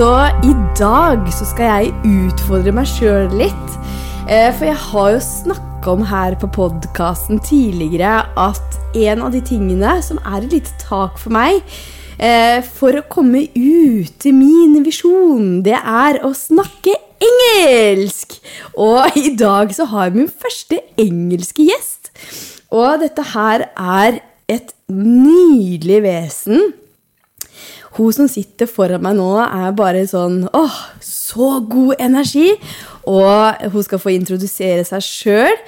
Så i dag så skal jeg utfordre meg sjøl litt. Eh, For jeg har jo snakka om her på podkasten tidligere at en av de tingene som er et lite tak for meg eh, for å komme ut i min visjon, det er å snakke engelsk! Og i dag så har jeg min første engelske gjest. Og dette her er et nydelig vesen. Hun som sitter foran meg nå, er bare sånn åh, så god energi. Og hun skal få introdusere seg sjøl.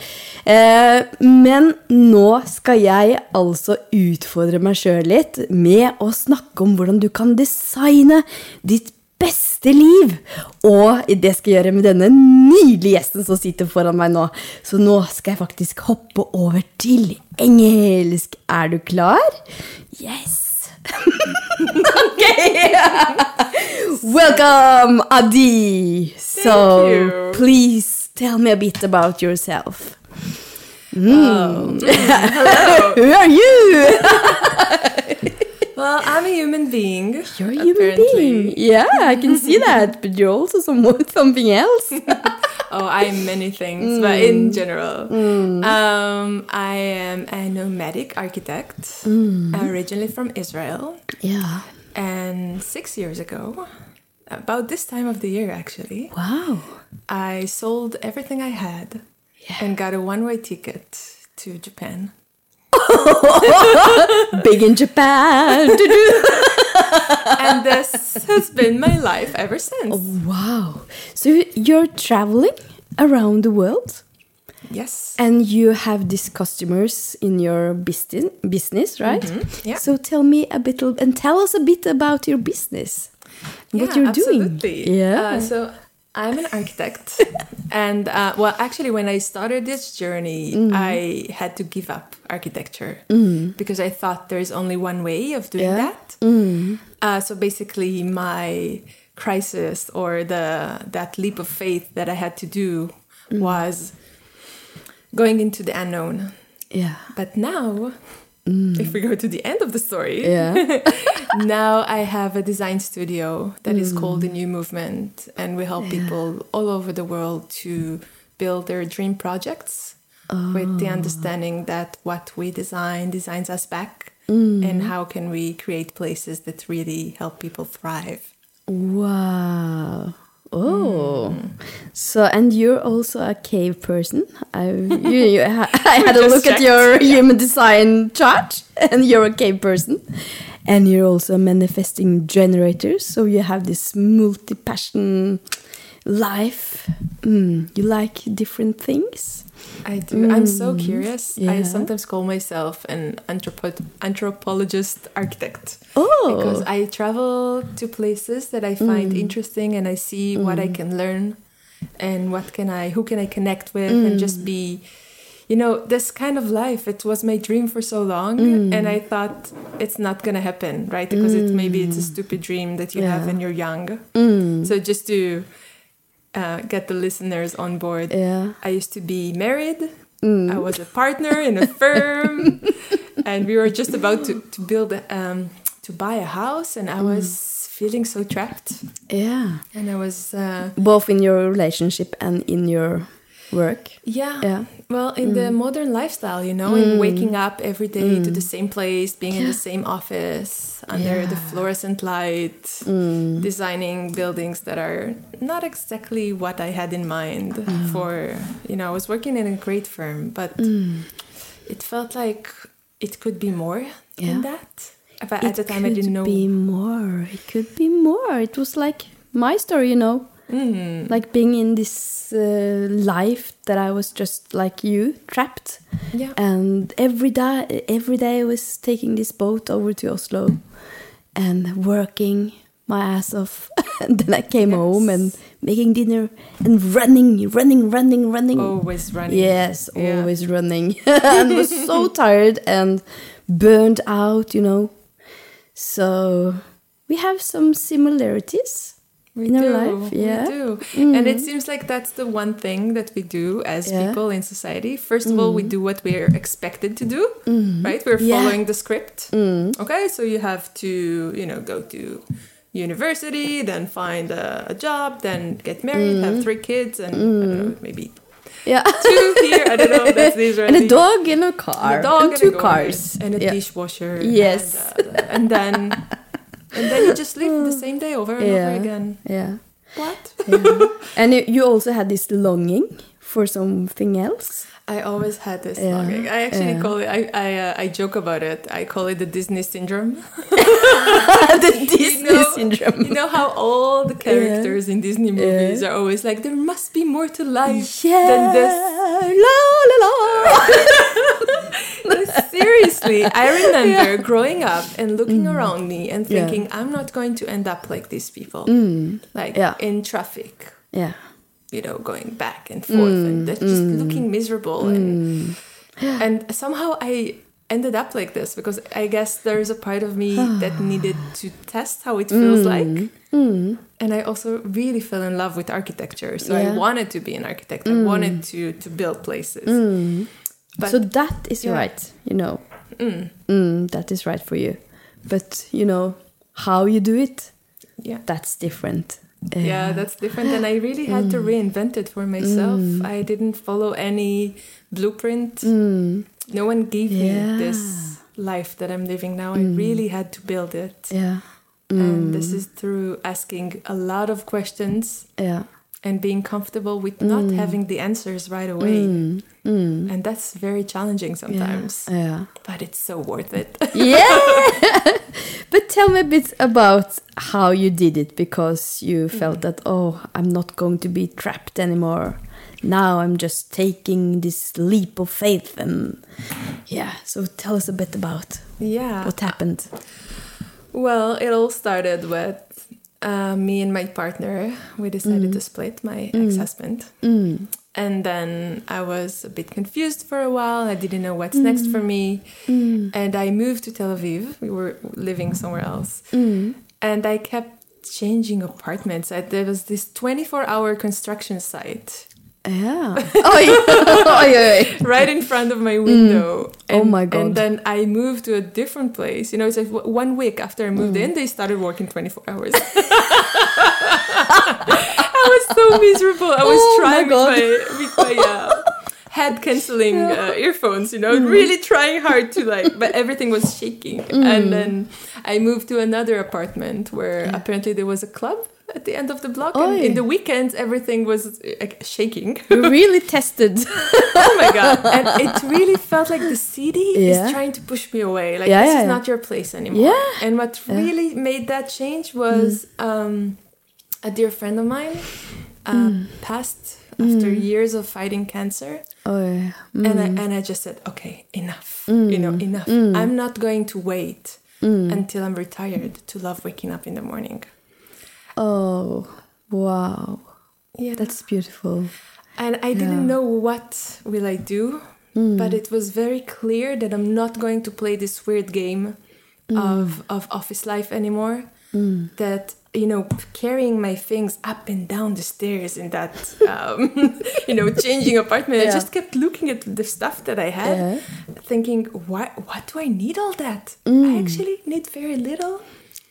Eh, men nå skal jeg altså utfordre meg sjøl litt med å snakke om hvordan du kan designe ditt beste liv. Og det skal jeg gjøre med denne nydelige gjesten som sitter foran meg nå. Så nå skal jeg faktisk hoppe over til engelsk. Er du klar? Yes! Okay. Welcome, Adi. so, you. please tell me a bit about yourself. Oh. Who are you? Well, I'm a human being. You're a human being. Yeah, I can see that. But you're also some, something else. Oh, I'm many things, but mm. in general, mm. um, I am a nomadic architect, mm. originally from Israel, yeah. and six years ago, about this time of the year actually, Wow. I sold everything I had and got a one-way ticket to Japan. Big in Japan. And this has been my life ever since. wow. So you're traveling around the world Yes. and you have these customers in your business, business right? yeah. So tell me a bit and tell us a bit about your business. What Yeah, you're doing. Yeah. Uh, so I'm an architect, and uh, well, actually, when I started this journey, Mm. I had to give up architecture because I thought there is only one way of doing Yeah. that. Uh, so basically, my crisis or the that leap of faith that I had to do Mm. was going into the unknown. yeah. But now, Mm. if we go to the end of the story, Yeah. now I have a design studio that is called mm. the New Movement, and we help people all over the world to build their dream projects with the oh. understanding that what we design designs us back, mm. and how can we create places that really help people thrive. Wow. Oh, so and you're also a cave person. I, you, you, I had a look at your yeah. human design chart, and you're a cave person, and you're also a manifesting generator. So you have this multi-passion life. Mm, you like different things. I do. I'm so mm, curious. I sometimes call myself an anthropo- anthropologist architect. Oh, because I travel to places that I find mm. interesting and I see what I mm. can learn and what can I who can I connect with and just be you know this kind of life it was my dream for so long and I thought it's not going to happen right? Because it maybe it's a stupid dream that you have when you're young. Mm. so just to uh, get the listeners on board yeah. I used to be married. Mm. I was a partner in a firm, and we were just about to to build um, to buy a house, and I was feeling so trapped. Yeah. And I was uh, Both in your relationship and in your work. yeah, Yeah. well in the mm. modern lifestyle, you know, in mm. waking up every day to mm. the same place, being in the same office under the fluorescent light, designing buildings that are not exactly what I had in mind for you know I was working in a great firm but it felt like it could be more Yeah. than that. But at the time I didn't know be more. It could be more. It was like my story, you know, Mm. like being in this uh, life that I was just like you, trapped. yeah And every day, every day I was taking this boat over to Oslo and working my ass off. and then I came home and making dinner and running, running, running, running. always running Yes, Yeah. always running. and was so tired and burned out, you know. So we have some similarities We in our do, life. Yeah. We do. And it mm. seems like that's the one thing that we do as Yeah. people in society. First of all, we mm. do what we're expected to do, mm-hmm. right? We're Yeah. following the script. Mm. Okay, so you have to, you know, go to university, then find a, a job, then get married, have mm. three kids, and I don't know, maybe Yeah. two here. I don't know. That's the Israeli. and a dog in a car. and a dog and and two cars. and a yeah. dishwasher. Yes. and, uh, and then and then you just live the mm. same day over and Yeah. over again. Yeah. What? yeah. and you- you also had this longing for something else. I always had this Yeah, longing. I actually yeah. call it. I I, uh, I joke about it. I call it the Disney syndrome. the Disney know- syndrome. You know how all the characters in Disney movies are always like, there must be more to life yeah. than this. La la la. Seriously, I remember growing up and looking around me and Mm. Yeah. thinking, I'm not going to end up like these people, like Yeah. in traffic, yeah. You know, going back and forth Mm. and that's just mm. looking miserable. And, mm. and somehow I ended up like this because I guess there's a part of me that needed to test how it feels mm, like. And I also really fell in love with architecture. So Yeah. I wanted to be an architect. I wanted to, to build places. But so that is yeah. right, you know. Mm, that is right for you. But, you know, how you do it, yeah. that's different. Yeah that's different and i really had to mm. reinvent it for myself. Mm. I didn't follow any blueprint. Mm. No one gave Yeah. me this life that i'm living now. I really had to build it. Yeah. and this is through asking a lot of questions Yeah. and being comfortable with not having the answers right away. And that's very challenging sometimes. Yeah. but it's so worth it. Yeah but tell me a bit about how you did it because you mm-hmm. felt that oh i'm not going to be trapped anymore. Now i'm just taking this leap of faith and yeah so tell us a bit about yeah. what happened. Well, it all started with uh, me and my partner. We decided mm. to split, my mm. ex husband. Mm. And then I was a bit confused for a while. I didn't know what's next for mm. me. Mm. And I moved to Tel Aviv. We were living somewhere else. Mm. And I kept changing apartments. I, there was this 24 hour construction site yeah oh, yeah. oh, yeah. right in front of my window. Oh And- my God. And then I moved to a different place. You know, it's like w- one week after I moved Mm. in, they started working 24 hours. I was so miserable. I was Oh trying God. with my, with my uh, head canceling uh, earphones, you know, Mm. really trying hard to like, but everything was shaking. And then I moved to another apartment where apparently there was a club at the end of the block. And in the weekends, everything was uh, shaking. you really tested oh my god and it really felt like the city Yeah. is trying to push me away like Yeah, this yeah, is yeah. not your place anymore Yeah. and what really made that change was um, a dear friend of mine uh, hmm. passed after hmm. years of fighting cancer. Oh yeah and I, hmm. and I just said okay enough you know enough. I'm not going to wait until i'm retired to love waking up in the morning. Oh wow. Yeah. That's beautiful. And I didn't know what will I do, but it was very clear that I'm not going to play this weird game of of office life anymore. That you know, carrying my things up and down the stairs in that um, you know changing apartment. I just kept looking at the stuff that I had, Yeah. thinking, why what do I need all that? I actually need very little.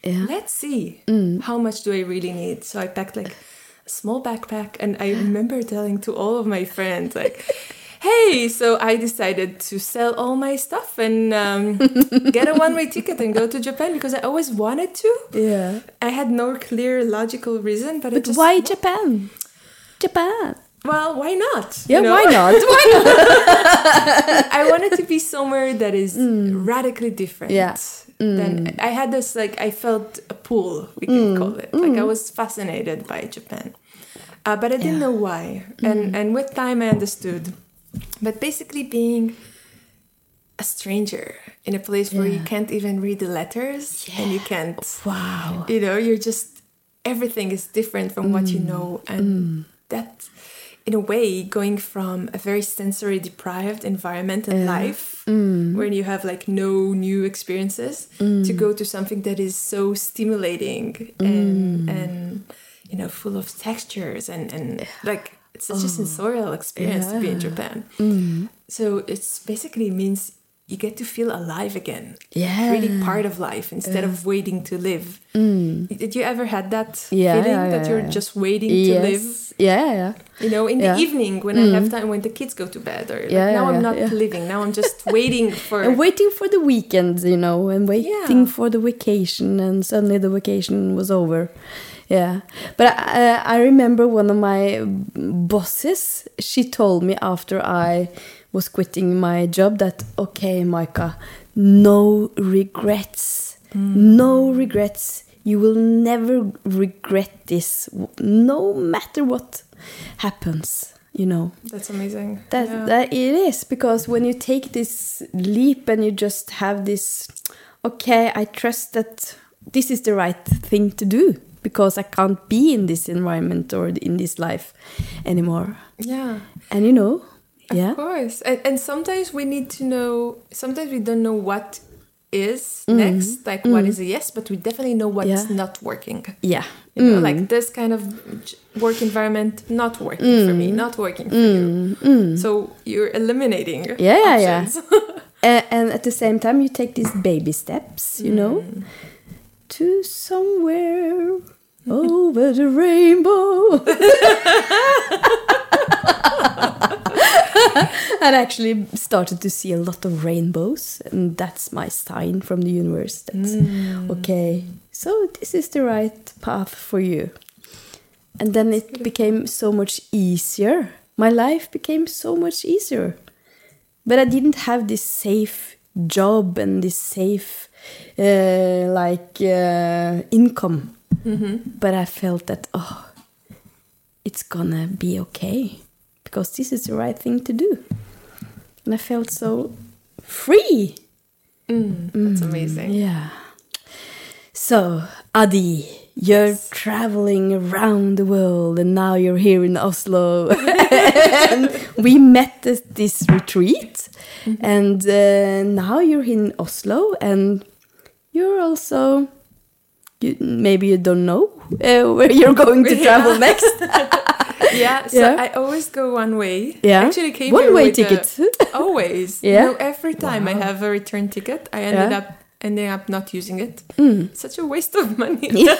Yeah. Let's see how much do I really need. So I packed like a small backpack, and I remember telling to all of my friends like. Hey, so I decided to sell all my stuff and um, get a one-way ticket and go to Japan because I always wanted to. yeah I had no clear logical reason, but, but just why japan japan Well, why not? yeah you know? why not why not I wanted to be somewhere that is mm. radically different. Yeah. Then mm. I had this like I felt a pull, we can mm. call it. Like I was fascinated by Japan, uh, but I didn't Yeah. know why. And and with time I understood. But basically, being a stranger in a place where you can't even read the letters and you can't wow. you know you're just everything is different from what you mm. know. And mm. that in a way going from a very sensory deprived environment and life mm. where you have like no new experiences to go to something that is so stimulating and and you know full of textures and and like it's such a sensorial experience to be in Yeah. Japan so it's basically means you get to feel alive again. Yeah. Really part of life instead of waiting to live. Did you ever had that Mm. Yeah, feeling yeah, that you're yeah. just waiting to live? Yeah, yeah. You know, in Yeah. Mm. the evening when I have time, when the kids go to bed, or like, now yeah, I'm not yeah. living. Now I'm just waiting for. And waiting for the weekend, you know, and waiting Yeah. for the vacation, and suddenly the vacation was over. Yeah, but I, I remember one of my bosses. She told me after I was quitting my job that okay, Mayka, no regrets, hmm. no regrets. You will never regret this, no matter what happens. You know. That's amazing. That Yeah. that it is because when you take this leap and you just have this, okay, I trust that this is the right thing to do because I can't be in this environment or in this life anymore. yeah. And you know, yeah, Of course. And, and sometimes we need to know, sometimes we don't know what is Mm. next, like what is a yes, but we definitely know what's Yeah. not working. yeah, You know, Mm. like this kind of work environment not working for Mm. me, not working for you. So you're eliminating Yeah, yeah, yeah. options. A- and at the same time you take these baby steps, you know, Mm. To somewhere over the rainbow. and I actually started to see a lot of rainbows, and that's my sign from the universe. That's hmm. okay. So this is the right path for you. And then it became so much easier. My life became so much easier. But I didn't have this safe job and this safe, uh, like, uh, income. But I felt that, oh, it's gonna be okay because this is the right thing to do. And I felt so free. Mm, that's amazing. Yeah. So, Adi, you're traveling around the world and now you're here in Oslo. and we met at this retreat. And uh, now you're in Oslo and you're also. You, maybe you don't know uh, where you're going to travel Yeah. next. Yeah, so Yeah. I always go one way. Yeah. Actually came One way with a- ticket. always. Yeah? You know, every time I have a return ticket, I ended Yeah. up ending up not using it. Mm. Such a waste of money. like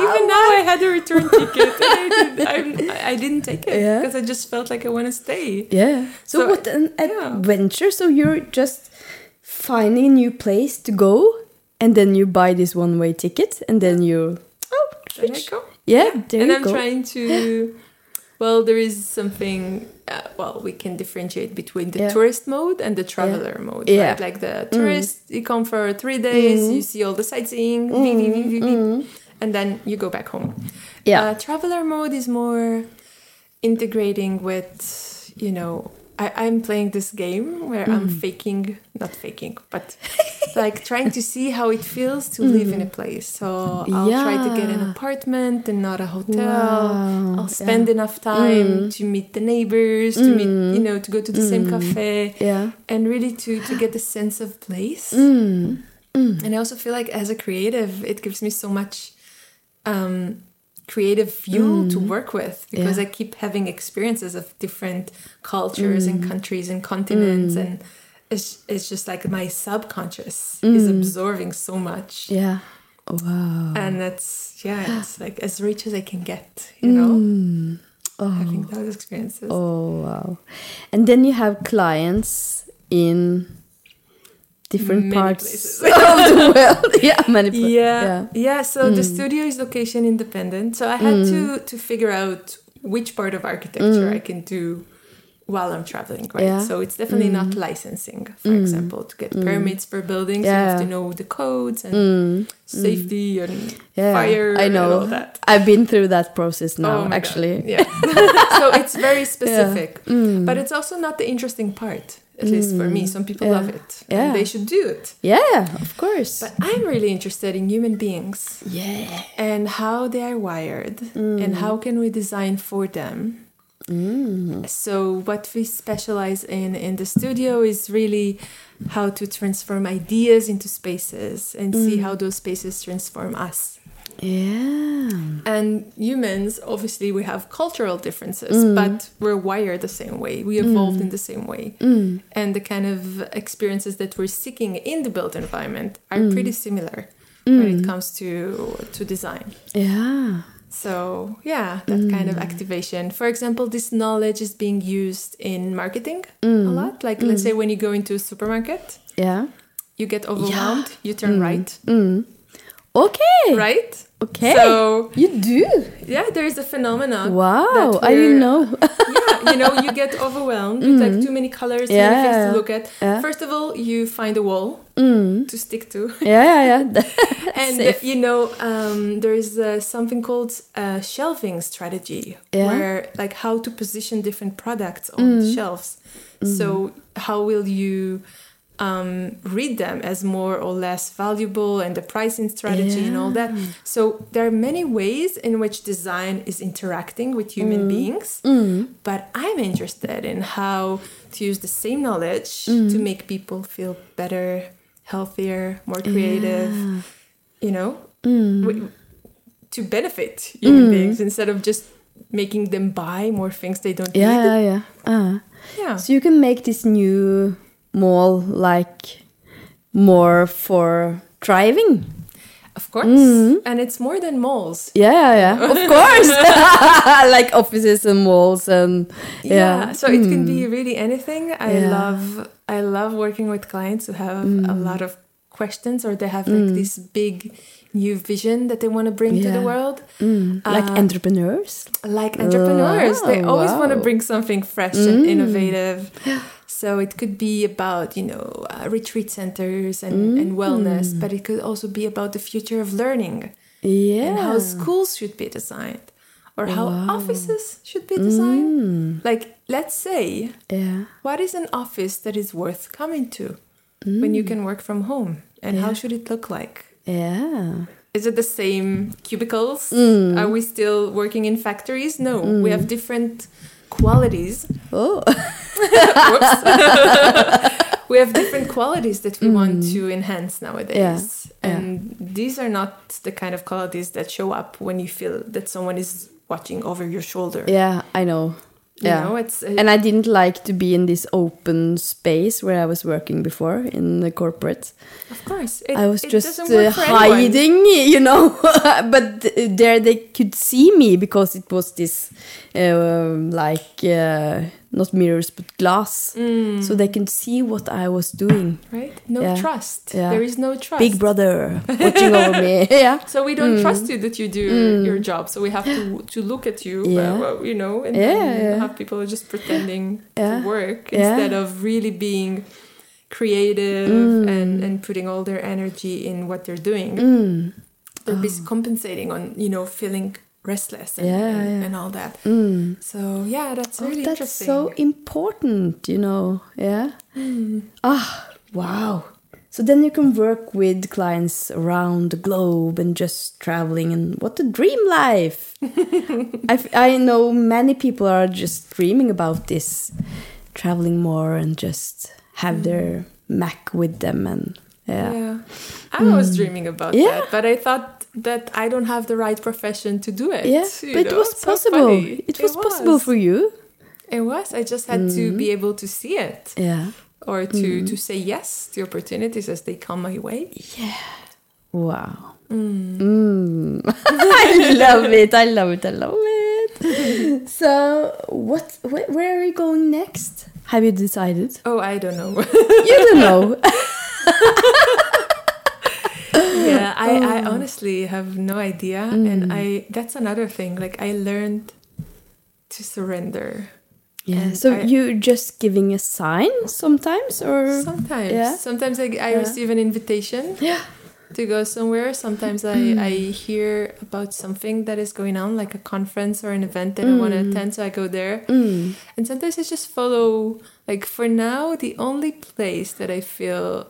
even now, I had a return ticket and I, did, I'm, I I didn't take it Yeah. because I just felt like I want to stay. Yeah. So, So, what an yeah. adventure! So you're just finding a new place to go, and then you buy this one-way ticket, and then you oh There switch. go. Yeah, there and you I'm go. trying to. Well, there is something. Uh, well, we can differentiate between the Yeah. tourist mode and the traveler mode. Yeah. Mm. Right? Like the tourist, you come for three days, you see all the sightseeing, beep, beep, and then you go back home. Yeah. Uh, traveler mode is more integrating with, you know, I, I'm playing this game where I'm Mm. faking, not faking, but like trying to see how it feels to live in a place. So I'll try to get an Mm. Apartment and not a hotel. Wow, I'll spend enough time to meet the neighbors, to meet, you know, to go to the same cafe, Yeah. and really to to get a sense of place. Mm. And I also feel like as a creative, it gives me so much um, creative fuel to mm. work with because Mm. Yeah. I keep having experiences of different cultures and mm. countries and continents, mm. and it's it's just like my subconscious is absorbing so much, Yeah. Oh, wow. and that's yeah, it's like as rich as I can get, you know, Oh. having those experiences. Oh wow. And then you have clients in different Many parts of the world. yeah, many places. yeah yeah, so the mm. studio is location independent so i had mm. to to figure out which part of architecture mm. i can do while i'm traveling right? Yeah. so it's definitely not licensing for example to get permits for buildings you have to know the codes and safety and Yeah, fire I know. and all that. I've been through that process now, Oh my God. actually. yeah. So it's very specific. But it's also not the interesting part at least for me mm, some people Yeah. love it Yeah. and they should do it Yeah, of course. but i'm really interested in human beings yeah. and how they are wired and mm. how can we design for them mm. so what we specialize in in the studio is really how to transform ideas into spaces and see how those spaces transform us Yeah. And humans, obviously, we have cultural differences, mm. but we're wired the same way. We evolved in mm. the same way. Mm. And the kind of experiences that we're seeking in the built environment are pretty similar when it comes to to design. Yeah. So, yeah, that kind of activation. For example, this knowledge is being used in marketing a lot. Like, let's say when you go into a supermarket, Yeah. you get overwhelmed, you turn right, Okay. right? Okay. So, you do. yeah, there is a phenomenon. Wow. I didn't know. yeah, you know, you get overwhelmed with like too many colors, Yeah, many things to look at. yeah. First of all, you find a wall to stick to. yeah, yeah, yeah. and Safe. you know um, there is uh, something called uh, shelving strategy Yeah. where like how to position different products on Mm. shelves so how will you um, read them as more or less valuable and the pricing strategy and all that so there are many ways in which design is interacting with human Mm. beings but i'm interested in how to use the same knowledge Mm. to make people feel better healthier more creative you know, w- to benefit human beings instead of just making them buy more things they don't Yeah, need. yeah, yeah. Uh. Yeah. So you can make this new mall like more for driving. Of course. Mm-hmm. And it's more than malls. Yeah, yeah, yeah. Of course. like offices and malls and yeah. So it can hmm. be really anything. I Yeah. love I love working with clients who have a hmm. lot of questions or they have like hmm. this big new vision that they want to bring to the Yeah. world. like Uh, entrepreneurs. like entrepreneurs. they Wow, always want to bring something fresh and innovative. So it could be about, you know, uh, retreat centers and, and wellness, but it could also be about the future of learning Yeah. and how schools should be designed or how offices should be designed. Like, let's say, yeah. what is an office that is worth coming to when you Mm. can work from home? And how should it look like? Yeah. Is it the same cubicles? Mm. Are we still working in factories? No, we have different qualities. Oh. Whoops. we have different qualities that we want to enhance nowadays. Mm. Yeah, yeah. And these are not the kind of qualities that show up when you feel that someone is watching over your shoulder. Yeah, I know. You yeah. know, it's uh, and I didn't like to be in this open space where I was working before in the corporate. of course. It, I was just uh, for anyone. hiding, you know. but there they could see me because it was this, um like, uh, not mirrors but glass, Mm. so they can see what I was doing. Right? No Yeah. trust. Yeah. There is no trust. Big brother watching over me. Yeah. So we don't trust you that you do your job. So we have to to look at you, Yeah. well, you know, and Yeah, have people just pretending to work instead of really being creative Mm. and and putting all their energy in what they're doing. Mm. They're busy compensating on you know feeling restless and, Yeah, and, yeah. and all that. Mm. So yeah, that's Oh, really that's interesting. so important, you know. Yeah. Hmm. Ah, wow. So then you can work with clients around the globe and just traveling and what a dream life. I, f- I know many people are just dreaming about this, traveling more and just have their Mac with them and yeah. Yeah. I was dreaming about Yeah. that, but I thought that I don't have the right profession to do it. Yeah, but it was So possible. funny. It was possible for you. It was. I just had to mm. be able to see it Yeah. or to, to mm. say yes to opportunities as they come my way. Yeah. Wow. Mm. mm. I love it. I love it. I love it. so, what? Wh- where are you going next? Have you decided? Oh, I don't know. You don't know. yeah, I, I Oh. honestly have no idea. Mm. And I that's another thing. Like I learned to surrender. yeah. And So I- you just giving a sign sometimes, or Sometimes. Yeah. Sometimes I, I Yeah. receive an invitation. yeah. to go somewhere. Sometimes I, I hear about something that is going on, like a conference or an event that I want to attend, so I go there. Mm. And sometimes I just follow, like for now, the only place that I feel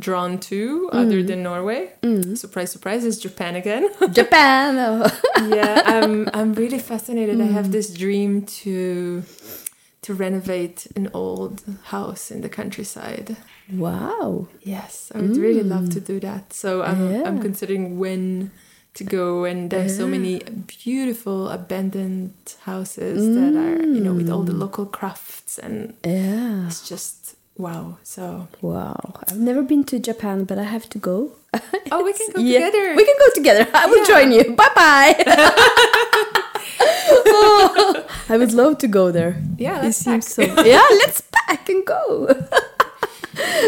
drawn to, other mm. than Norway, mm. surprise, surprise, is Japan again. Japan. yeah, I'm, I'm really fascinated. I have mm. this dream to to renovate an old house in the countryside. wow. Yes, I would really love to do that. So I'm I'm considering when to go and there's so many beautiful abandoned houses that are you know with all the local crafts and Yeah. it's just wow so Wow. I've never been to Japan, but I have to go. oh we can go Yeah, together We can go together. I will Yeah. join you. Bye bye. I would love to go there. yeah It let's seems pack. so. Yeah, let's pack and go.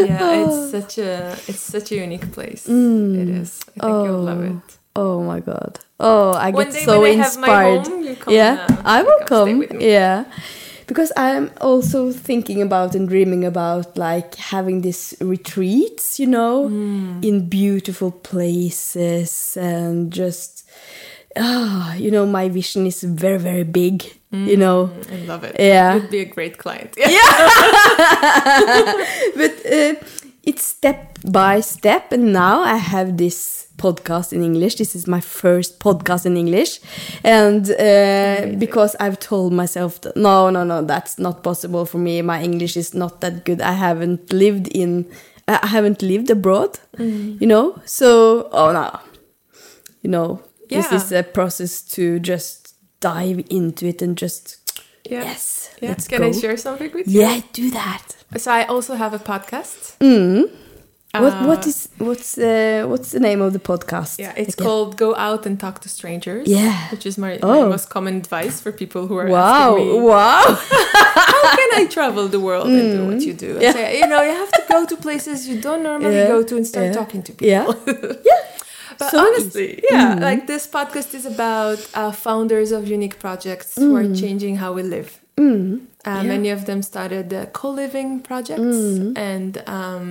yeah it's such a it's such a unique place it is i think you'll love it Oh my god. Oh, I One get so when I have my inspired. home, yeah, uh, I will come come. Yeah. Because I'm also thinking about and dreaming about like having these retreats, you know, Hmm. in beautiful places and just ah, you know, my vision is very very big, you know. i love it Yeah. you'd be a great client Yeah but uh, it's step by step and now i have this podcast in english. This is my first podcast in english. And uh, because i've told myself that no no no that's not possible for me. My english is not that good. I haven't lived in i haven't lived abroad you know? So oh no. You know this is a process to just dive into it and just yeah. yes yeah. let's can go. i share something with you? Yeah do that. So i also have a podcast. Mm. What what Uh, is what's uh, what's the name of the podcast? Yeah, it's again? called Go Out and Talk to Strangers. Yeah. Which is my, Oh. my most common advice for people who are Wow! me, Wow! how can I travel the world and do what you do? Mm. Yeah. say, you know, you have to go to places you don't normally Yeah, go to and start yeah, talking to people. yeah. yeah. But So honestly, yeah, Mm. like this podcast is about uh, founders of unique projects who are changing how we live. Uh, Mm. Yeah. Many of them started uh, co-living projects Mm. and um,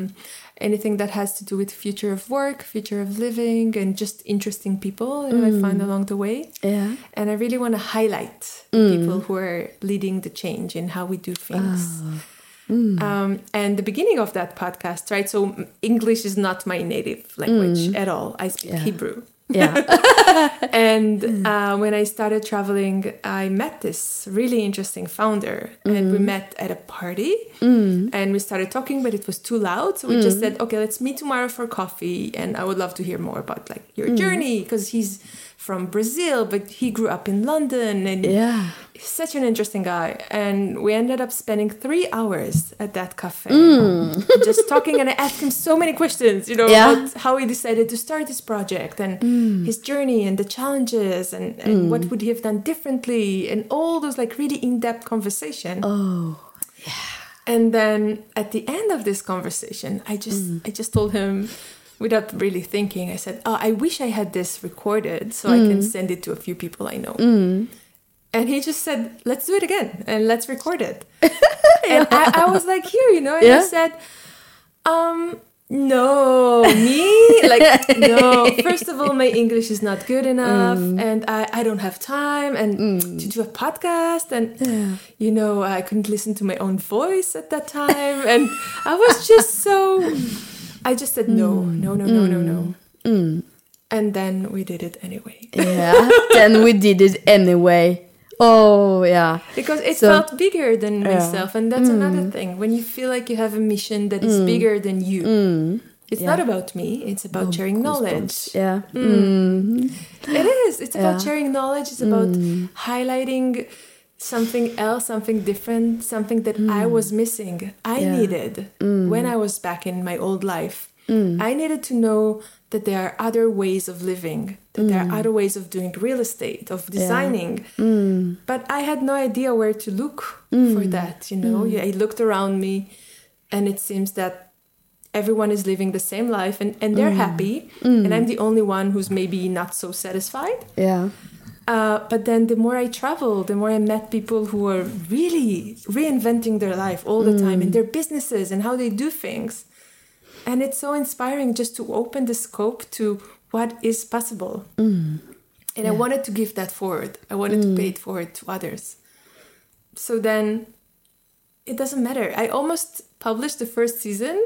anything that has to do with future of work, future of living, and just interesting people that I Mm. find along the way. Yeah. And I really want to highlight Mm. people who are leading the change in how we do things. Ah. Mm. Um, and the beginning of that podcast, right? So mm, English is not my native language at all. I speak Mm. Yeah. Hebrew. Yeah. And hmm. uh, when I started traveling, I met this really interesting founder, and we hmm. met at a party, hmm. and we started talking, but it was too loud, so we just said, "Okay, let's meet tomorrow for coffee." And I would love to hear more about like your journey because he's from Brazil, but he grew up in London, and yeah. he's such an interesting guy. And we ended up spending three hours at that cafe, mm. just talking, and I asked him so many questions, you know, Yeah. about how he decided to start this project and mm. his journey and the challenges and, and mm. what would he have done differently and all those like really in-depth conversation. Oh. Yeah. And then at the end of this conversation, I just Mm. I just told him without really thinking, I said, Oh, I wish I had this recorded so I Mm. can send it to a few people I know. And he just said, Let's do it again and let's record it. and I, I was like, Here, you know, and Yeah. I said, um, no, me? Like, no. First of all, my English is not good enough, Mm. and I, I don't have time and to do a podcast, and you know, I couldn't listen to my own voice at that time, and I was just so. I just said no, Mm. no, no, no, no, no, mm. Mm. and then we did it anyway Yeah. then we did it anyway. Oh yeah. because it So- felt bigger than Yeah. myself, and that's another mm. thing. When you feel like you have a mission that is bigger than you, it's not about me; it's about sharing knowledge. Yeah. Mm. Mm-hmm. It is. It's about Yeah. sharing knowledge. It's about highlighting something else, something different, something that I hmm. was missing. I Yeah. needed hmm. when I was back in my old life. Hmm. I needed to know that there are other ways of living, that there are other ways of doing real estate, of designing. But I had no idea where to look for that. You know, Yeah, I looked around me, and it seems that everyone is living the same life and, and they're happy and i'm the only one who's maybe not so satisfied Yeah. Uh, but then the more i traveled the more i met people who are really reinventing their life all the time in their businesses and how they do things. And it's so inspiring just to open the scope to what is possible. And i wanted to give that forward. I wanted to pay it forward to others. So then it doesn't matter. I almost published the first season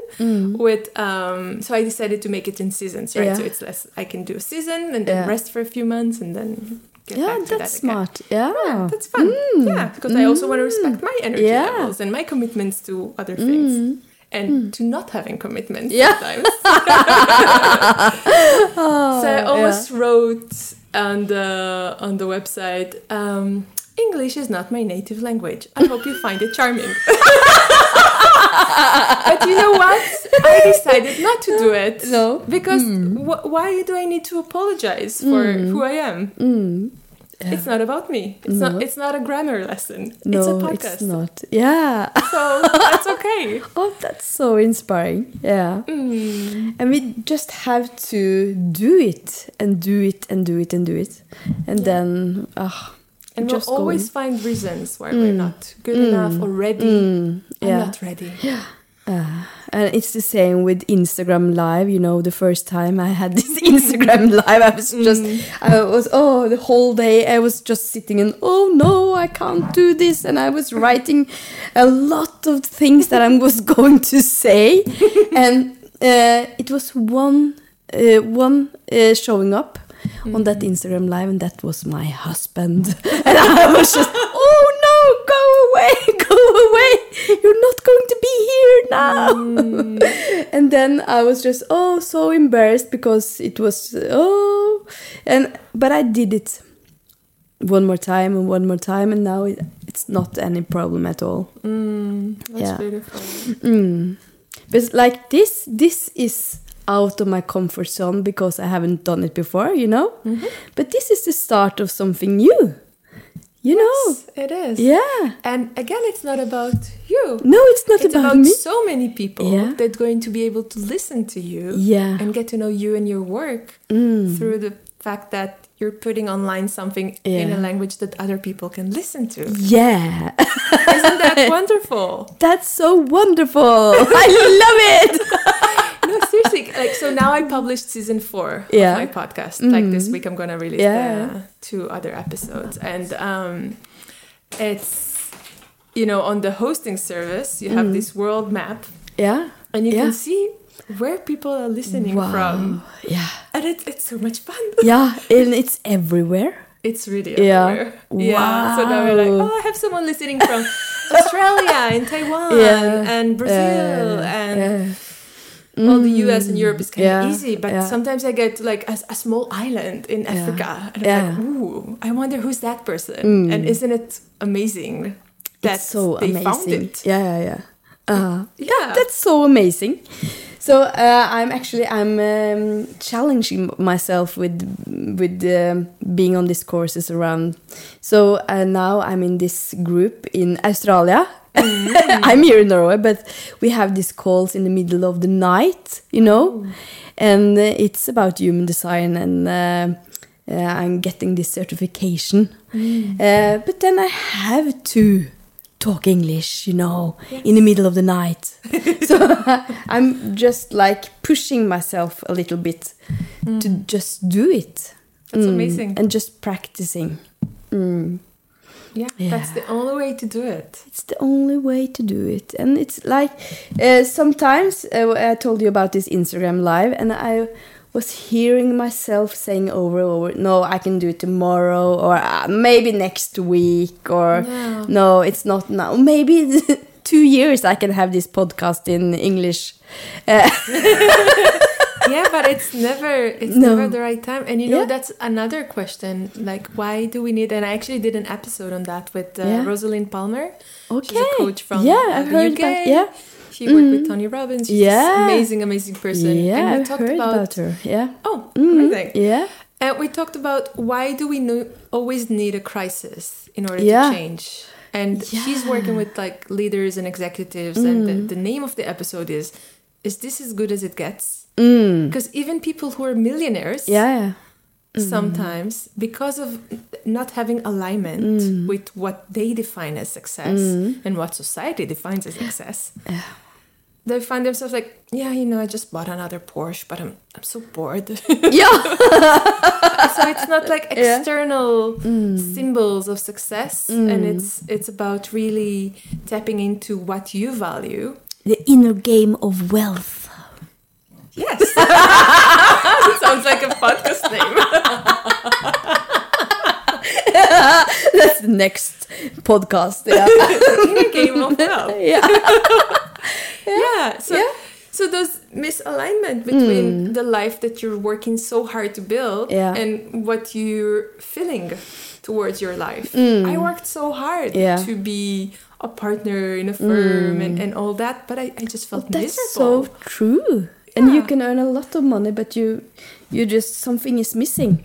with um so I decided to make it in seasons, right? Yeah. So it's less I can do a season and then Yeah. rest for a few months and then get Yeah, back to that's that again. smart. Yeah. That's fun. Mm. Yeah, because I also want to respect my energy Yeah. levels and my commitments to other things. Mm. and mm. to not having commitments Yeah. sometimes. Oh, so I almost wrote on the on the website. Um, English is not my native language. I hope you find it charming. but you know what? I decided not to do it. No. Because wh- why do I need to apologize for who I am? Mm. It's not about me. It's No. not. It's not a grammar lesson. No, it's a podcast. not. Yeah. So that's okay. Oh, that's so inspiring. Yeah. Mm. And we just have to do it and do it and do it and do it. And then, ah, And we'll always find reasons why we're not good enough or ready. mm, I'm not ready. Uh, and it's the same with Instagram Live. You know, the first time I had this Instagram Live, I was just, I was, oh, the whole day I was just sitting and, oh no, I can't do this. And I was writing a lot of things that I was going to say. and uh, it was one, uh, one uh, showing up on that Instagram Live, and that was my husband. and I was just, oh no, go away, go away. You're not going to be here now. and then I was just, oh, so embarrassed because it was, oh, and but I did it one more time and one more time, and now it, it's not any problem at all. Mm, that's Yeah. beautiful. Mm. But like this, this is out of my comfort zone because I haven't done it before, you know? Mm-hmm. But this is the start of something new. You know? It is. Yeah. And again, it's not about you. No, it's not it's about, about me. so many people Yeah. that are going to be able to listen to you Yeah. and get to know you and your work Mm. through the fact that you're putting online something in a language that other people can listen to. Yeah. Isn't that wonderful? That's so wonderful. I love it. Like, so now I published season four Yeah. of my podcast. Like this week, I'm gonna release Yeah. the two other episodes, and um, it's you know on the hosting service you have this world map, Yeah. and you Yeah. can see where people are listening from, Yeah. and it's it's so much fun. Yeah. And it's everywhere. It's really Yeah. everywhere. Yeah. So now we're like, oh, I have someone listening from Australia and Taiwan Yeah. and Brazil Yeah. and yeah. Well, the US and Europe is kind Yeah, of easy, but yeah. sometimes I get like a, a small island in Africa, and I'm Yeah. Mm. like, ooh, I wonder who's that person, and isn't it amazing that It's so they amazing. found it? Yeah, yeah, yeah. Uh, Yeah. that's so amazing. So uh, I'm actually I'm um, challenging myself with with um, being on these courses around. So uh, now I'm in this group in Australia. I'm here in Norway, but we have these calls in the middle of the night, you know, and uh, it's about human design and. Uh, uh, I'm getting this certification, uh, but then I have to talk English, you know, in the middle of the night. so I'm just like pushing myself a little bit to just do it. That's Mm, amazing. And just practicing. Mm. Yeah, Yeah. that's the only way to do it. It's the only way to do it. And it's like uh, sometimes uh, I told you about this Instagram live, and I was hearing myself saying over and over, no, I can do it tomorrow, or uh, maybe next week, or Yeah. no, it's not now. Maybe two years I can have this podcast in English. Yeah, but it's never it's No. never the right time. And you know Yeah. that's another question. Like, why do we need? And I actually did an episode on that with uh, Yeah. Rosalind Palmer. okay. She's a coach from yeah, I've heard UK. about yeah. She worked with Tony Robbins. She's Yeah. amazing, amazing person. Yeah, and we I've talked heard about, about, her. Yeah. Oh, Mhm. amazing. Yeah. And we talked about why do we always need a crisis in order Yeah. to change. And she's Yeah. Mm. working with like leaders and executives, and the, the name of the episode is "Is this as good as it gets?" Mm. Because even people who are millionaires, Yeah. yeah. sometimes because of not having alignment Mm. with what they define as success and what society defines as success they find themselves like yeah you know i just bought another porsche but i'm i'm so bored yeah. so it's not like Yeah. Mm. external symbols of success and it's it's about really tapping into what you value The inner game of wealth. Yes sounds like a podcast name That's the next podcast. Yeah. game of wealth yeah. yeah. So Yeah. so those misalignment between the life that you're working so hard to build Hmm. Yeah. and what you're feeling towards your life. I worked so hard Hmm. Yeah. Hmm. to be a partner in a firm and, and all that, but I, I just felt That's miserable. so true. And you can earn a lot of money, but you you just something is missing.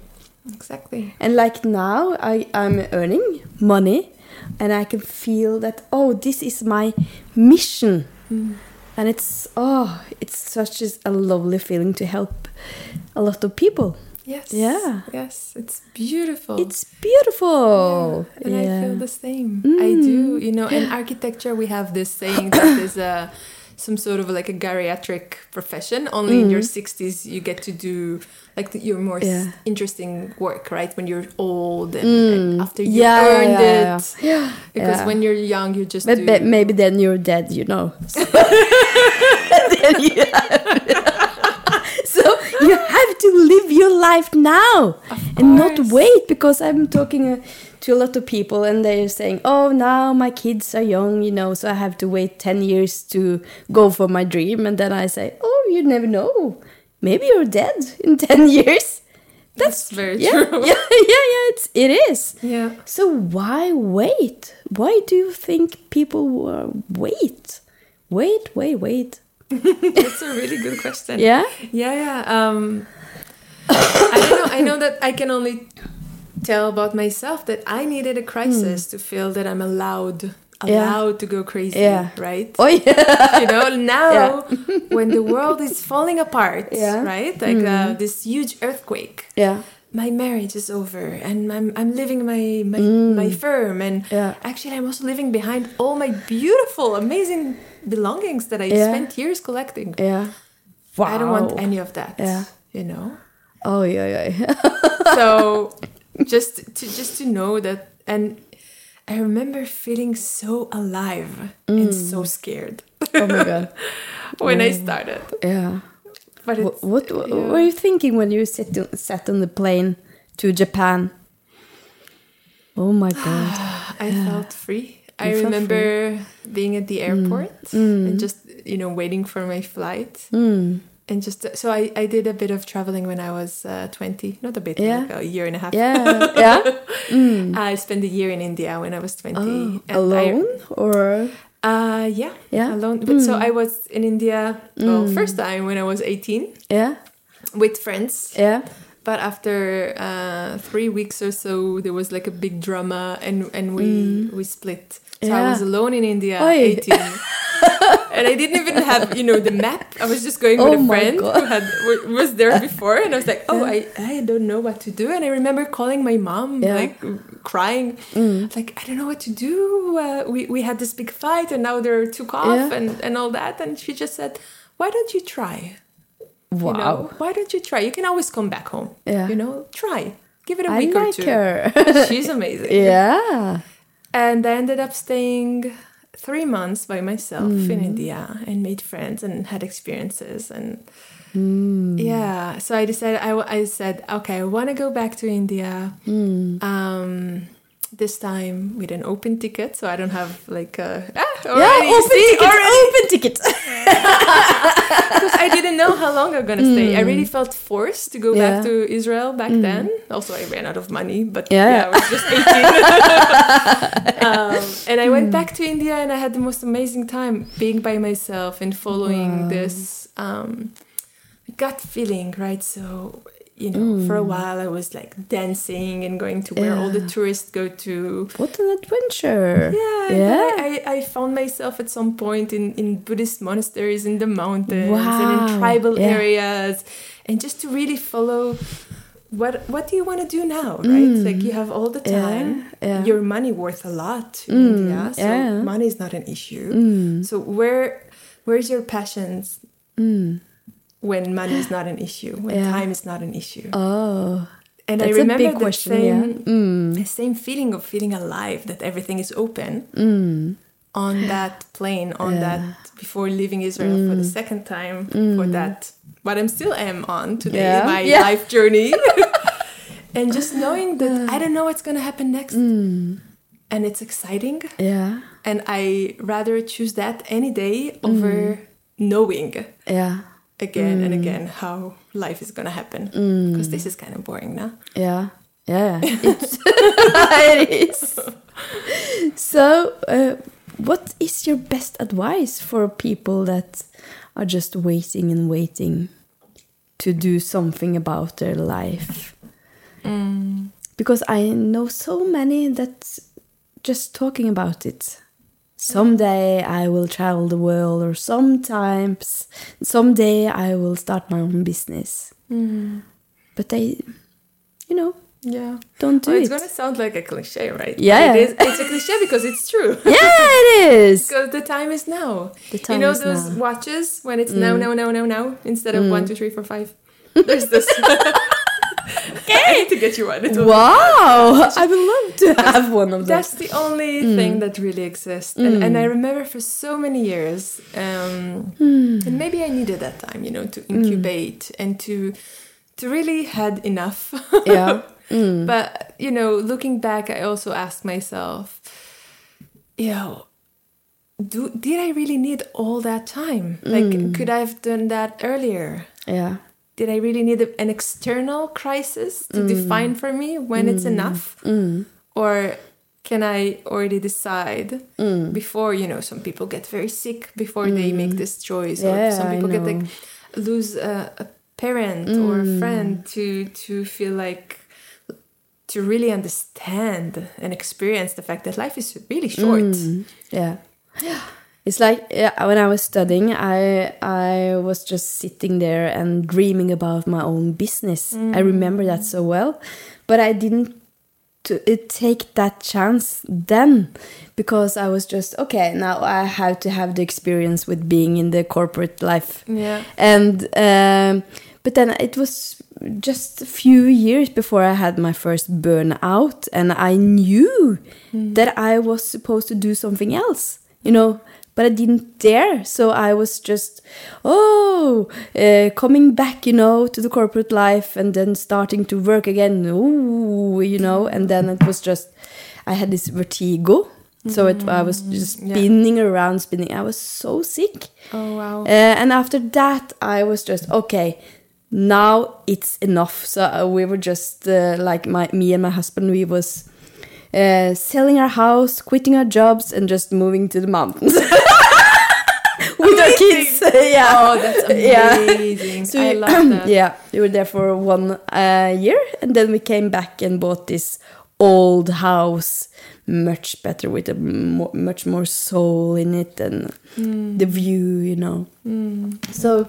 Exactly. And like now, I I'm earning money, and I can feel that oh, this is my mission, mm. and it's oh, it's such a lovely feeling to help a lot of people. Yes. Yeah. Yes. It's beautiful. It's beautiful. Yeah, and I feel the same. I do. Mm. You know, in architecture, we have this saying that there's a some sort of like a geriatric profession. Only in your 60s, you get to do like your more Yeah. interesting work, right? When you're old and, and after you Yeah, earned yeah, it. Because Yeah. when you're young, you just But, do. but maybe then you're dead, you know. Then you so you have to live your life now and not wait because I'm talking uh, to a lot of people and they're saying, "Oh, now my kids are young, you know, so I have to wait 10 years to go for my dream." And then I say, "Oh, you never know. Maybe you're dead in 10 years." that's very Yeah. true. Yeah, yeah, yeah, it's it is. Yeah. So why wait? Why do you think people uh, wait? Wait, wait, wait. That's a really good question. Yeah? Yeah, yeah. Um, I don't know. I know that I can only tell about myself that I needed a crisis to feel that I'm allowed, Hmm. Yeah. allowed to go crazy. Yeah. Right. Oh yeah. You know, now when the world is falling apart, Yeah. Hmm. right? Like uh, this huge earthquake. Yeah. My marriage is over, and I'm I'm leaving my my, my firm, and Hmm. Yeah. actually I'm also leaving behind all my beautiful, amazing belongings that I Yeah. spent years collecting. Yeah. Wow. I don't want any of that. Yeah. You know? Oh yeah, yeah. So just to just to know that and I remember feeling so alive and so scared oh my god. when I started. Yeah. But What, what, what were you thinking when you sat on, sat on the plane to Japan? Oh my god. I felt free. I felt Mm. remember being at the airport and just you know waiting for my flight. Mm. And just so I, I did a bit of traveling when I was uh, 20, not a bit, Yeah. like a year and a half. Yeah. Yeah. I spent a year in India when I was 20. Oh, and I- alone or Uh, yeah, Yeah? alone. But so I was in India. Well, first time when I was eighteen yeah. with friends. Yeah. But after uh, three weeks or so, there was like a big drama, and and we we split. So I was alone in India, Oi. eighteen. and I didn't even have, you know, the map. I was just going Oh with a friend God. who had wa- was there before, and I was like, "Oh, I, I don't know what to do." And I remember calling my mom, Yeah. Mm. like crying, like, "I don't know what to do. Uh, we we had this big fight, and now they're took off, Yeah. and and all that." And she just said, "Why don't you try? Wow. You know, why don't you try? You can always come back home. Yeah. You know, try. Give it a I week or like two. her. She's amazing. yeah. And I ended up staying three months by myself Mm. in India and made friends and had experiences and Mm. yeah. So I decided I, I said okay I want to go back to India. Mm. Um, this time with an open ticket, so I don't have like a ah, Yeah, already, open see, ticket, already open ticket. because I didn't know how long I'm gonna stay. I really felt forced to go back Mm. To Israel back then. Also, I ran out of money, but Yeah. yeah, I was just 18. um, and I went back to India and I had the most amazing time being by myself and following this um, gut feeling, right? So, you know, for a while I was like dancing and going to where all the tourists go to. What an adventure. Yeah, Yeah. I, I found myself at some point in, in Buddhist monasteries in the mountains and in tribal yeah. areas, and just to really follow what what do you want to do now, right? Like you have all the Mm. Yeah, time, yeah. your money worth a lot in Mm, India, so yeah. Mm. money is not an issue. So where where's your passions when money is not an issue, when Yeah. time is not an issue? Oh. And That's I a remember big the question, same, yeah. Mm. the same feeling of feeling alive, that everything is open Mm. on that plane, on Yeah. Mm. that before leaving Israel for the second time, for that what I'm still am on today, my life journey, and just knowing that I don't know what's gonna happen next, Mm. and it's exciting, Yeah. and I rather choose that any day over knowing Yeah. Again and Mm. again how life is gonna happen. Because this is kind of boring now. Yeah. Yeah. It's it is. So, uh, what is your best advice for people that are just waiting and waiting to do something about their life? Because I know so many that just talking about it. Someday I will travel the world, or sometimes, someday I will start my own business. But they, you know, Yeah. don't do Oh, it's it. gonna sound like a cliche, right? Yeah. It is, it's a cliche because it's true. yeah, it is. Because the time is now. The you time know is those now. Mm. watches when it's now, now, now, now, now instead of one, two, three, four, five. There's this. I need to get you one. Wow, I would love to have one of those. That's the only Mm. thing that really exists. And, and I remember for so many years, um, Mm. and maybe I needed that time, you know, to incubate and to to really had enough. Yeah. Mm. But you know, looking back, I also asked myself, you know, do did I really need all that time? Like, could I have done that earlier? Yeah. Did I really need a- an external crisis to mm. define for me when it's mm. enough? Mm. Or can I already decide mm. before, you know, some people get very sick before they make this choice, yeah, or some people get like lose a, a parent or a friend to to feel like to really understand and experience the fact that life is really short. yeah. Yeah. It's like yeah, when I was studying, I I was just sitting there and dreaming about my own business. I mm. remember that so well, but I didn't to uh, take that chance then because I was just okay. Now I have to have the experience with being in the corporate life Yeah. and um, but then it was just a few years before I had my first burnout, and I knew mm. that I was supposed to do something else, you know, but I didn't dare. So I was just, oh, uh, coming back, you know, to the corporate life, and then starting to work again, ooh, you know, and then it was just, I had this vertigo. So it, I was just yeah. spinning around, spinning. I was so sick. Oh wow. Uh, and after that, I was just okay. Now it's enough. So uh, we were just uh, like my me and my husband. We was uh, selling our house, quitting our jobs, and just moving to the mountains with our kids. yeah. oh, that's Yeah. So I we- love that. yeah, we were there for one uh, year, and then we came back and bought this old house, much better with a mo- much more soul in it and Hmm. the view, you know. So,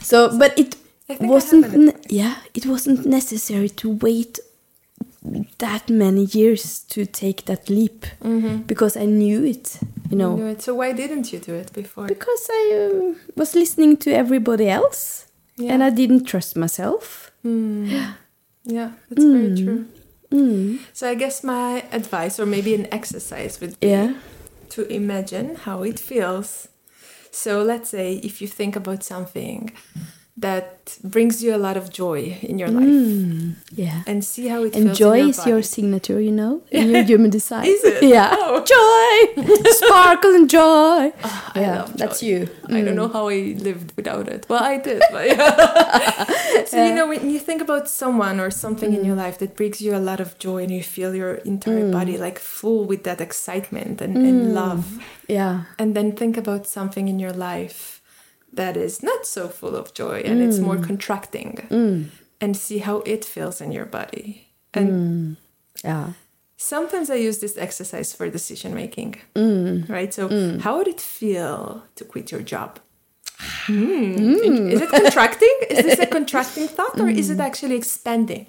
so, but it wasn't. yeah, it wasn't necessary to wait that many years to take that leap because I knew it, you know. You know it. So why didn't you do it before? Because I uh, was listening to everybody else Yeah. and I didn't trust myself. Yeah, that's very Mm. true. Mm. So I guess my advice, or maybe an exercise, would be Yeah. to imagine how it feels. So let's say if you think about something that brings you a lot of joy in your life, Mm. Yeah. and see how it And feels. joy your is your signature, you know, in your human design. Is it? Yeah. Oh. Joy, sparkle, and joy. Ah, I yeah, love that's joy. you. I don't mm. know how I lived without it. Well, I did, but yeah. so you know, when you think about someone or something in your mm. life that brings you a lot of joy, and you feel your entire mm. body like full with that excitement and, and love, Yeah. and then think about something in your life that is not so full of joy and it's more mm. contracting, mm. and see how it feels in your body. And mm. Yeah. sometimes I use this exercise for decision making. Mm. Right? So, how would it feel to quit your job? Hmm. Is it contracting? is this a contracting thought or is it actually expanding?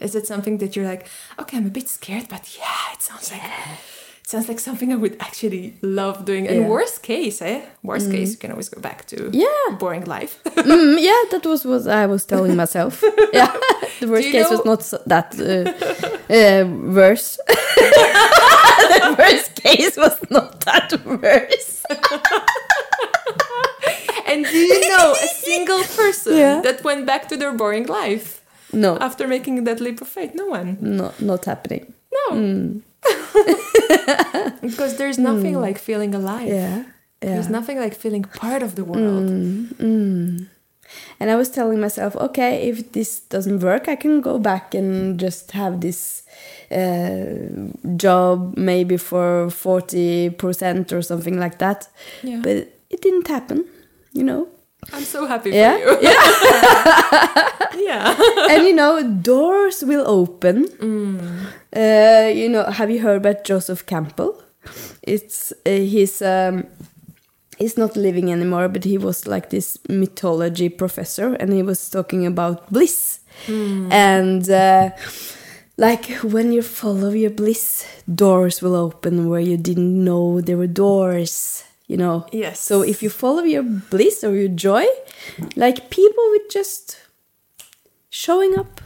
Is it something that you're like, okay, I'm a bit scared, but yeah, it sounds like it sounds like something I would actually love doing. And Yeah. worst case, eh? Worst case, you can always go back to Yeah. boring life. Mm, yeah, that was what I was telling myself. yeah. The worst case was not so, that uh, uh, worse. the worst case was not that worse. and do you know a single person Yeah. that went back to their boring life No, after making that leap of faith? No one. no, not happening. No. Mm. Because there's nothing like feeling alive. Yeah. There's nothing like feeling part of the world. Mm. And I was telling myself, okay, if this doesn't work, I can go back and just have this uh, job maybe for 40% or something like that. Yeah. But it didn't happen, you know? I'm so happy Yeah. for you. yeah. yeah. and you know, doors will open. Uh, you know, have you heard about Joseph Campbell? It's uh, he's um, he's not living anymore, but he was like this mythology professor, and he was talking about bliss, and uh, like when you follow your bliss, doors will open where you didn't know there were doors. You know. Yes. So if you follow your bliss or your joy, like people would just showing up.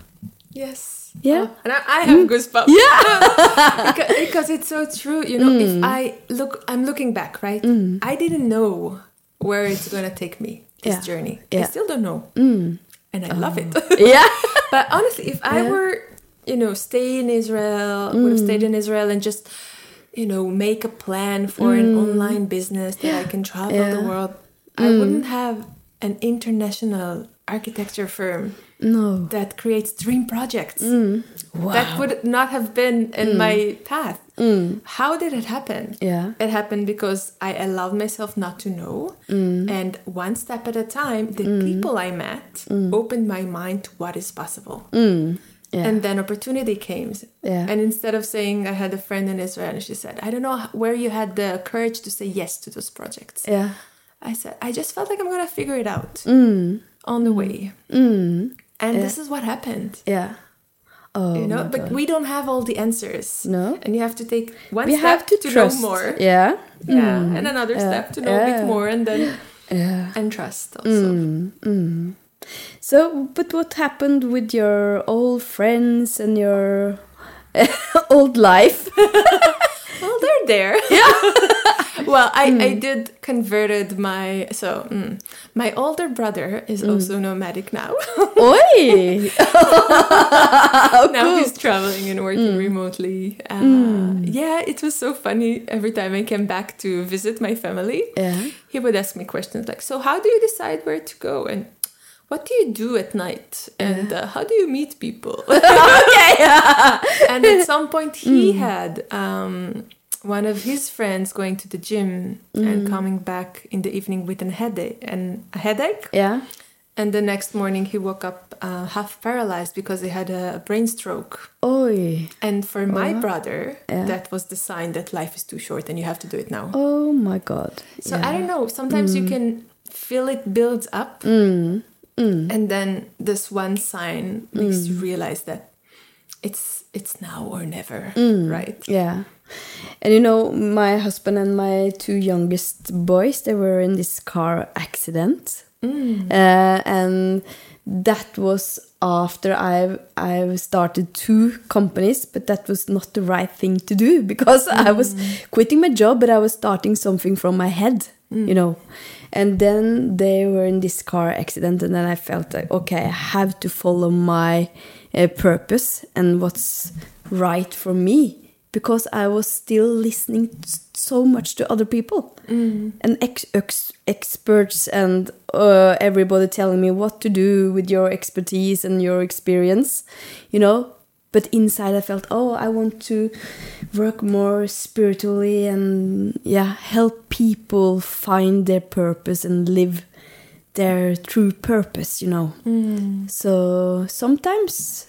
Yes. Yeah. Oh, and I, I have mm. goosebumps. Yeah. because, because it's so true. You know, if mm. I look, I'm looking back, right? Mm. I didn't know where it's gonna take me. This Yeah. journey. Yeah. I still don't know, and I love it. Oh. yeah. but honestly, if I Yeah. were, you know, stay in Israel, would have stayed in Israel and just, you know, make a plan for an mm. online business that I can travel the Yeah. world, I mm. wouldn't have an international architecture firm No. that creates dream projects. Mm. Wow. That would not have been in my path. How did it happen? Yeah. It happened because I allowed myself not to know. And one step at a time, the people I met opened my mind to what is possible. Yeah. And then opportunity came. Yeah. And instead of saying, I had a friend in Israel, and she said, I don't know where you had the courage to say yes to those projects. yeah. I said, I just felt like I'm going to figure it out Mm. on the way. Mm. And this is what happened. Yeah. Oh. you know but God. we don't have all the answers No. and you have to take one we step have to, to, trust. know more Yeah. yeah and another Yeah. step to know a bit more and then Yeah. and trust also Mm. So, but what happened with your old friends and your old life? well they're there. Yeah. Well I, I did converted my so mm, my older brother is also nomadic now. Oi! now he's traveling and working remotely. Uh, yeah it was so funny every time i came back to visit my family. Yeah. he would ask me questions like, "So how do you decide where to go, and what do you do at night, and uh, how do you meet people?" okay. and at some point, he had um, one of his friends going to the gym and coming back in the evening with a headache and a headache. yeah. And the next morning, he woke up uh, half paralyzed because he had a brain stroke. Oi. And for my brother, Yeah. that was the sign that life is too short and you have to do it now. Oh my God. So yeah. I don't know. Sometimes you can feel it builds up, Mm. Mm. and then this one sign makes you mm. realize that it's it's now or never, mm. right? Yeah. And you know, my husband and my two youngest boys, they were in this car accident. Mm. Uh, and that was after I've I've started two companies, but that was not the right thing to do because I was quitting my job, but I was starting something from my head, you know. And then they were in this car accident, and then I felt like, okay, I have to follow my uh, purpose and what's right for me because I was still listening so much to other people and ex- ex- experts and uh, everybody telling me what to do with your expertise and your experience, you know. But inside, I felt, oh, I want to work more spiritually and yeah, help people find their purpose and live their true purpose, you know. So sometimes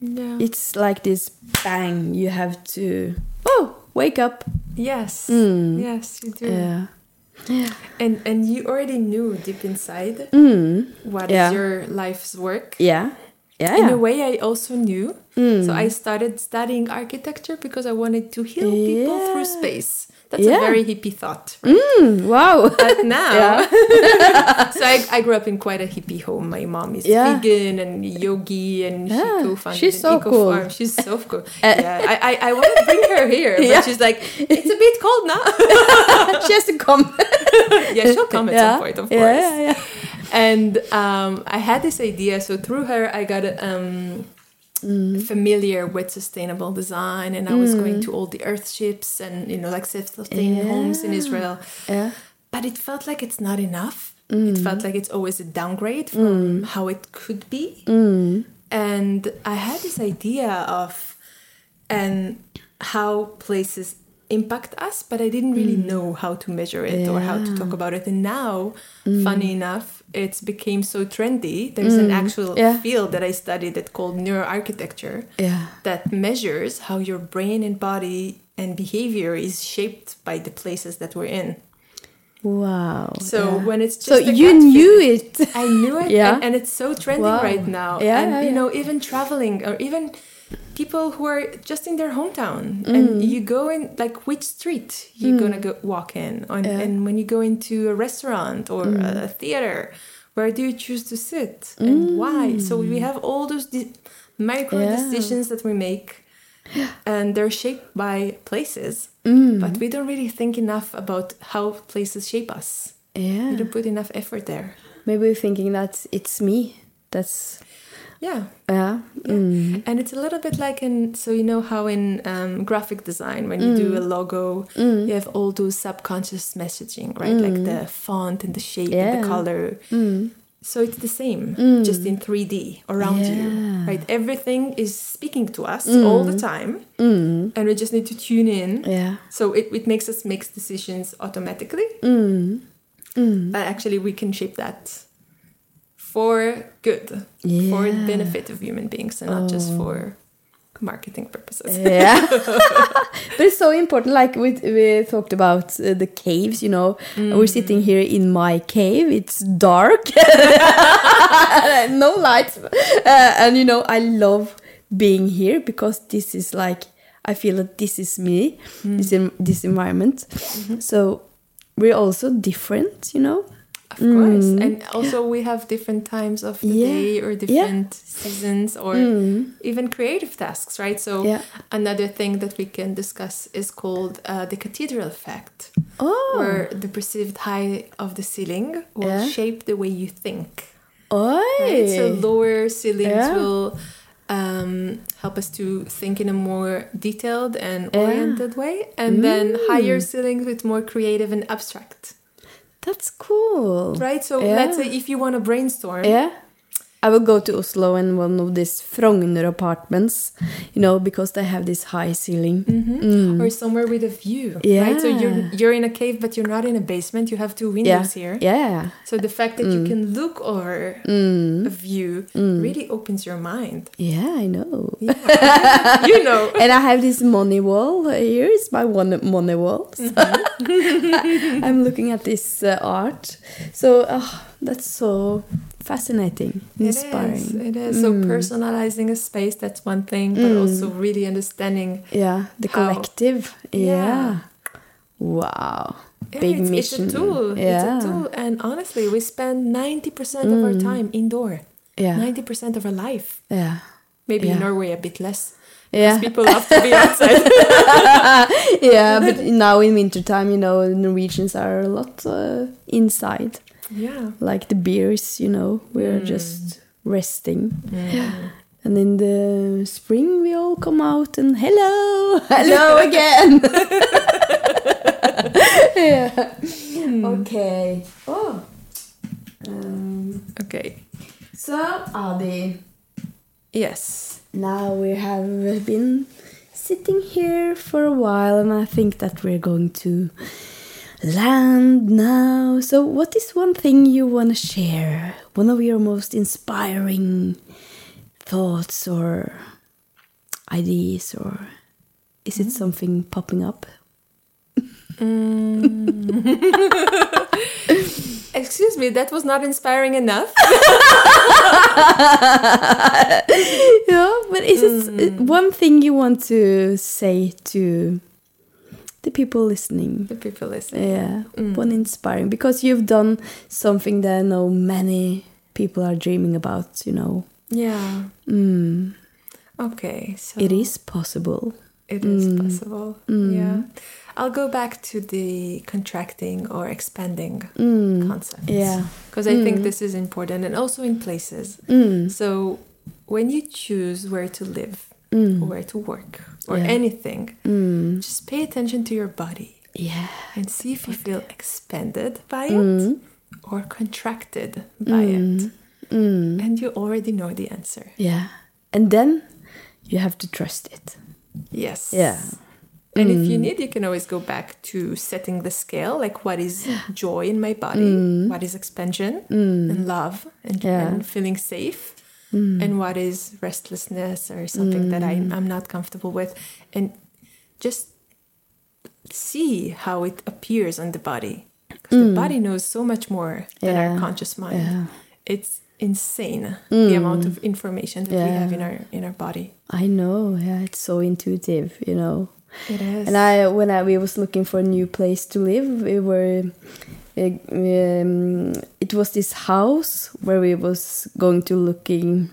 Yeah. it's like this bang you have to oh wake up yes. Mm. Yes, you do. yeah And and you already knew deep inside mm. what is Yeah. your life's work. yeah yeah In a way, I also knew. Mm. So I started studying architecture because I wanted to heal people through space. That's Yeah. a very hippie thought. Right? Mm, wow But now, so I, I grew up in quite a hippie home. My mom is vegan and yogi, and she co-founded she's so eco cool. farm. She's so cool. yeah, I, I, I want to bring her here, but she's like, it's a bit cold now. she has to come yeah, she'll come at some point, of course. yeah, yeah. And um, I had this idea. So through her, I got um, mm. familiar with sustainable design, and I was going mm. to all the earthships and you know like self-sustaining homes in Israel. Yeah. But it felt like it's not enough. It mm. felt like it's always a downgrade from how it could be. And I had this idea of and how places impact us, but I didn't really mm. know how to measure it or how to talk about it. And now, mm. funny enough, it's became so trendy. There's an mm. actual Yeah. field that I studied that called neuroarchitecture Yeah. that measures how your brain and body and behavior is shaped by the places that we're in. Wow. So yeah. when it's just so you knew it. I knew it, Yeah. and, and it's so trending Wow. right now. Yeah, and yeah, you yeah. know, even traveling or even people who are just in their hometown, Mm. and you go in like which street you're gonna go walk in, and, Yeah. Mm. and when you go into a restaurant or a theater, where do you choose to sit and why? So we have all those de- micro Mm. Yeah. decisions that we make. And they're shaped by places, Mm. but we don't really think enough about how places shape us. yeah We don't put enough effort there. Maybe we're thinking that it's me. That's Yeah. yeah. Mm. And it's a little bit like in, so you know how in um, graphic design, when you do a Mm. logo, you have all those subconscious messaging, right? Like the font and the shape and Mm. The color. Mm. So it's the same, just in 3D around you, right? Everything is speaking to us all the time, Mm. and we just need to tune in. Yeah. So it, it makes us make decisions automatically, Mm. Mm. but actually we can shape that for good, for the benefit of human beings, and not just for marketing purposes. Yeah. but it's so important. Like we, we talked about uh, the caves, you know. We're sitting here in my cave. It's dark, no lights. Uh, and, you know, I love being here because this is like, I feel that this is me, this, en- this environment. So we're also different, you know. Of course. And also we have different times of the Mm. Yeah. day or different seasons or even creative tasks, right? So Mm. Yeah. another thing that we can discuss is called uh, the cathedral effect, Oh, where the perceived height of the ceiling will Yeah. shape the way you think. Oi. Right? So lower ceilings Yeah. will um, help us to think in a more detailed and Yeah. oriented way, and then Mm. higher ceilings with more creative and abstract. That's cool. Right? So Yeah. let's say if you want to brainstorm, Yeah. I will go to Oslo and one of these Frogner apartments, you know, because they have this high ceiling. or somewhere with a view. Right? So you're you're in a cave, but you're not in a basement. You have two Yeah. windows here. Yeah. So the fact that you can look over Mm. a view really opens your mind. Yeah, I know. you know. and I have this money wall. Here is my one money wall. So Mm-hmm. I'm looking at this uh, art. So oh, that's so fascinating, inspiring. Mm. It is. It is. So personalizing a space, that's one thing, but also really understanding. Yeah, the How- collective. Yeah. Yeah. Wow. Yeah, Big it's, mission. It's a tool. Yeah. It's a tool. And honestly, we spend 90% of our time indoor. Yeah. 90% of our life. Yeah. Maybe Yeah. in Norway a bit less. Yeah. People love to be outside. yeah, but now in wintertime, you know, Norwegians are a lot uh, inside. Yeah. Like the beers, you know, we're Mm. just resting. And in the spring, we all come out and hello, hello again. yeah. Hmm. Okay. Oh. Um, Okay. so, Adi, Yes. now we have been sitting here for a while, and I think that we're going to land now. So, what is one thing you want to share? One of your most inspiring thoughts or ideas, or is it mm. something popping up? Mm. Excuse me, that was not inspiring enough. yeah, but is it mm. one thing you want to say to the people listening? the people listening. Yeah, one inspiring because you've done something that I know many people are dreaming about. You know, Yeah. mm, Okay. So it is possible. It is possible. Yeah. I'll go back to the contracting or expanding Mm, concept. yeah. Because I think this is important and also in places. Mm, So when you choose where to live Mm. or where to work or Yeah. anything, mm. just pay attention to your body Yeah. and see if you feel expanded by mm. it or contracted by it. And you already know the answer. Yeah. And then you have to trust it. Yes. Yeah. And if you need, you can always go back to setting the scale, like what is joy in my body, what is expansion and love and, Yeah. and feeling safe, Mm. and what is restlessness or something that I, mm. I'm not comfortable with. And just see how it appears on the body. Because the mm. body knows so much more than Yeah. our conscious mind. Yeah. It's insane the amount of information that we have in our in our body. I know. Yeah, it's so intuitive, you know. It is. And I, when I we was looking for a new place to live, we were. Um, it was this house where we was going to looking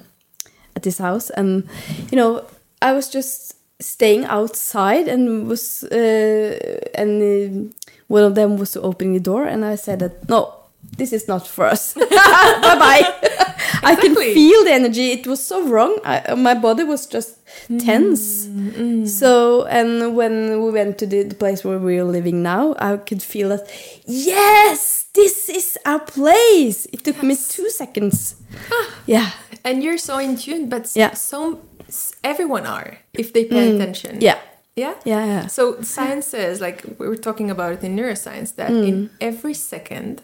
at this house, and you know, I was just staying outside and was uh, and uh, one of them was opening the door, and I said that no, this is not for us. bye bye. I can feel the energy. It was so wrong. I, my body was just tense. So, and when we went to the, the place where we're living now, I could feel that, yes, this is our place. It took me two seconds. yeah. and you're so in tune but Yeah. Mm. so everyone are if they pay attention Yeah. yeah Yeah. Yeah. so science says like we were talking about it in neuroscience that Mm. in every second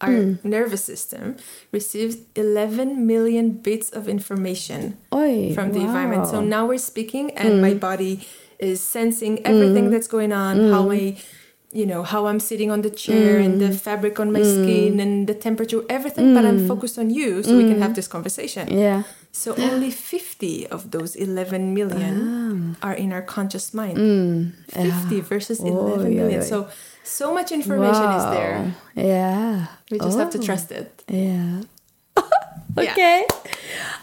our hmm. nervous system receives 11 million bits of information Oi, from the environment so. Mm. now we're speaking and my hmm. body is sensing everything hmm. that's going on how my you know how i'm sitting on the chair and Mm. the fabric on my skin and the temperature everything but i'm focused on you so we can have this conversation Yeah. So only 50 of those 11 million Ah. are in our conscious mind. Mm. 50 versus Oy, 11 million. oy. So so much information is there. Yeah. We just have to Oh. trust it. Yeah. Yeah. okay.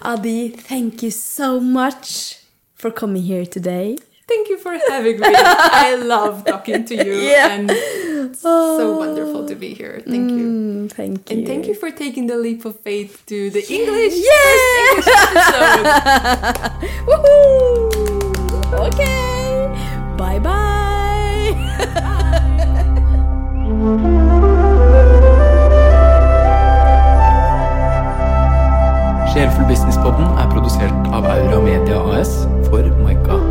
Adi, thank you so much for coming here today. Thank you for having me. I love talking to you. Yeah. And it's so wonderful to be here. Thank you. Mm, thank you. And thank you for taking the leap of faith to the English yeah! first English episode. Woohoo! Okay. Bye bye. Sjelfull Businesspodden er produsert av Aura Media AS for Maika.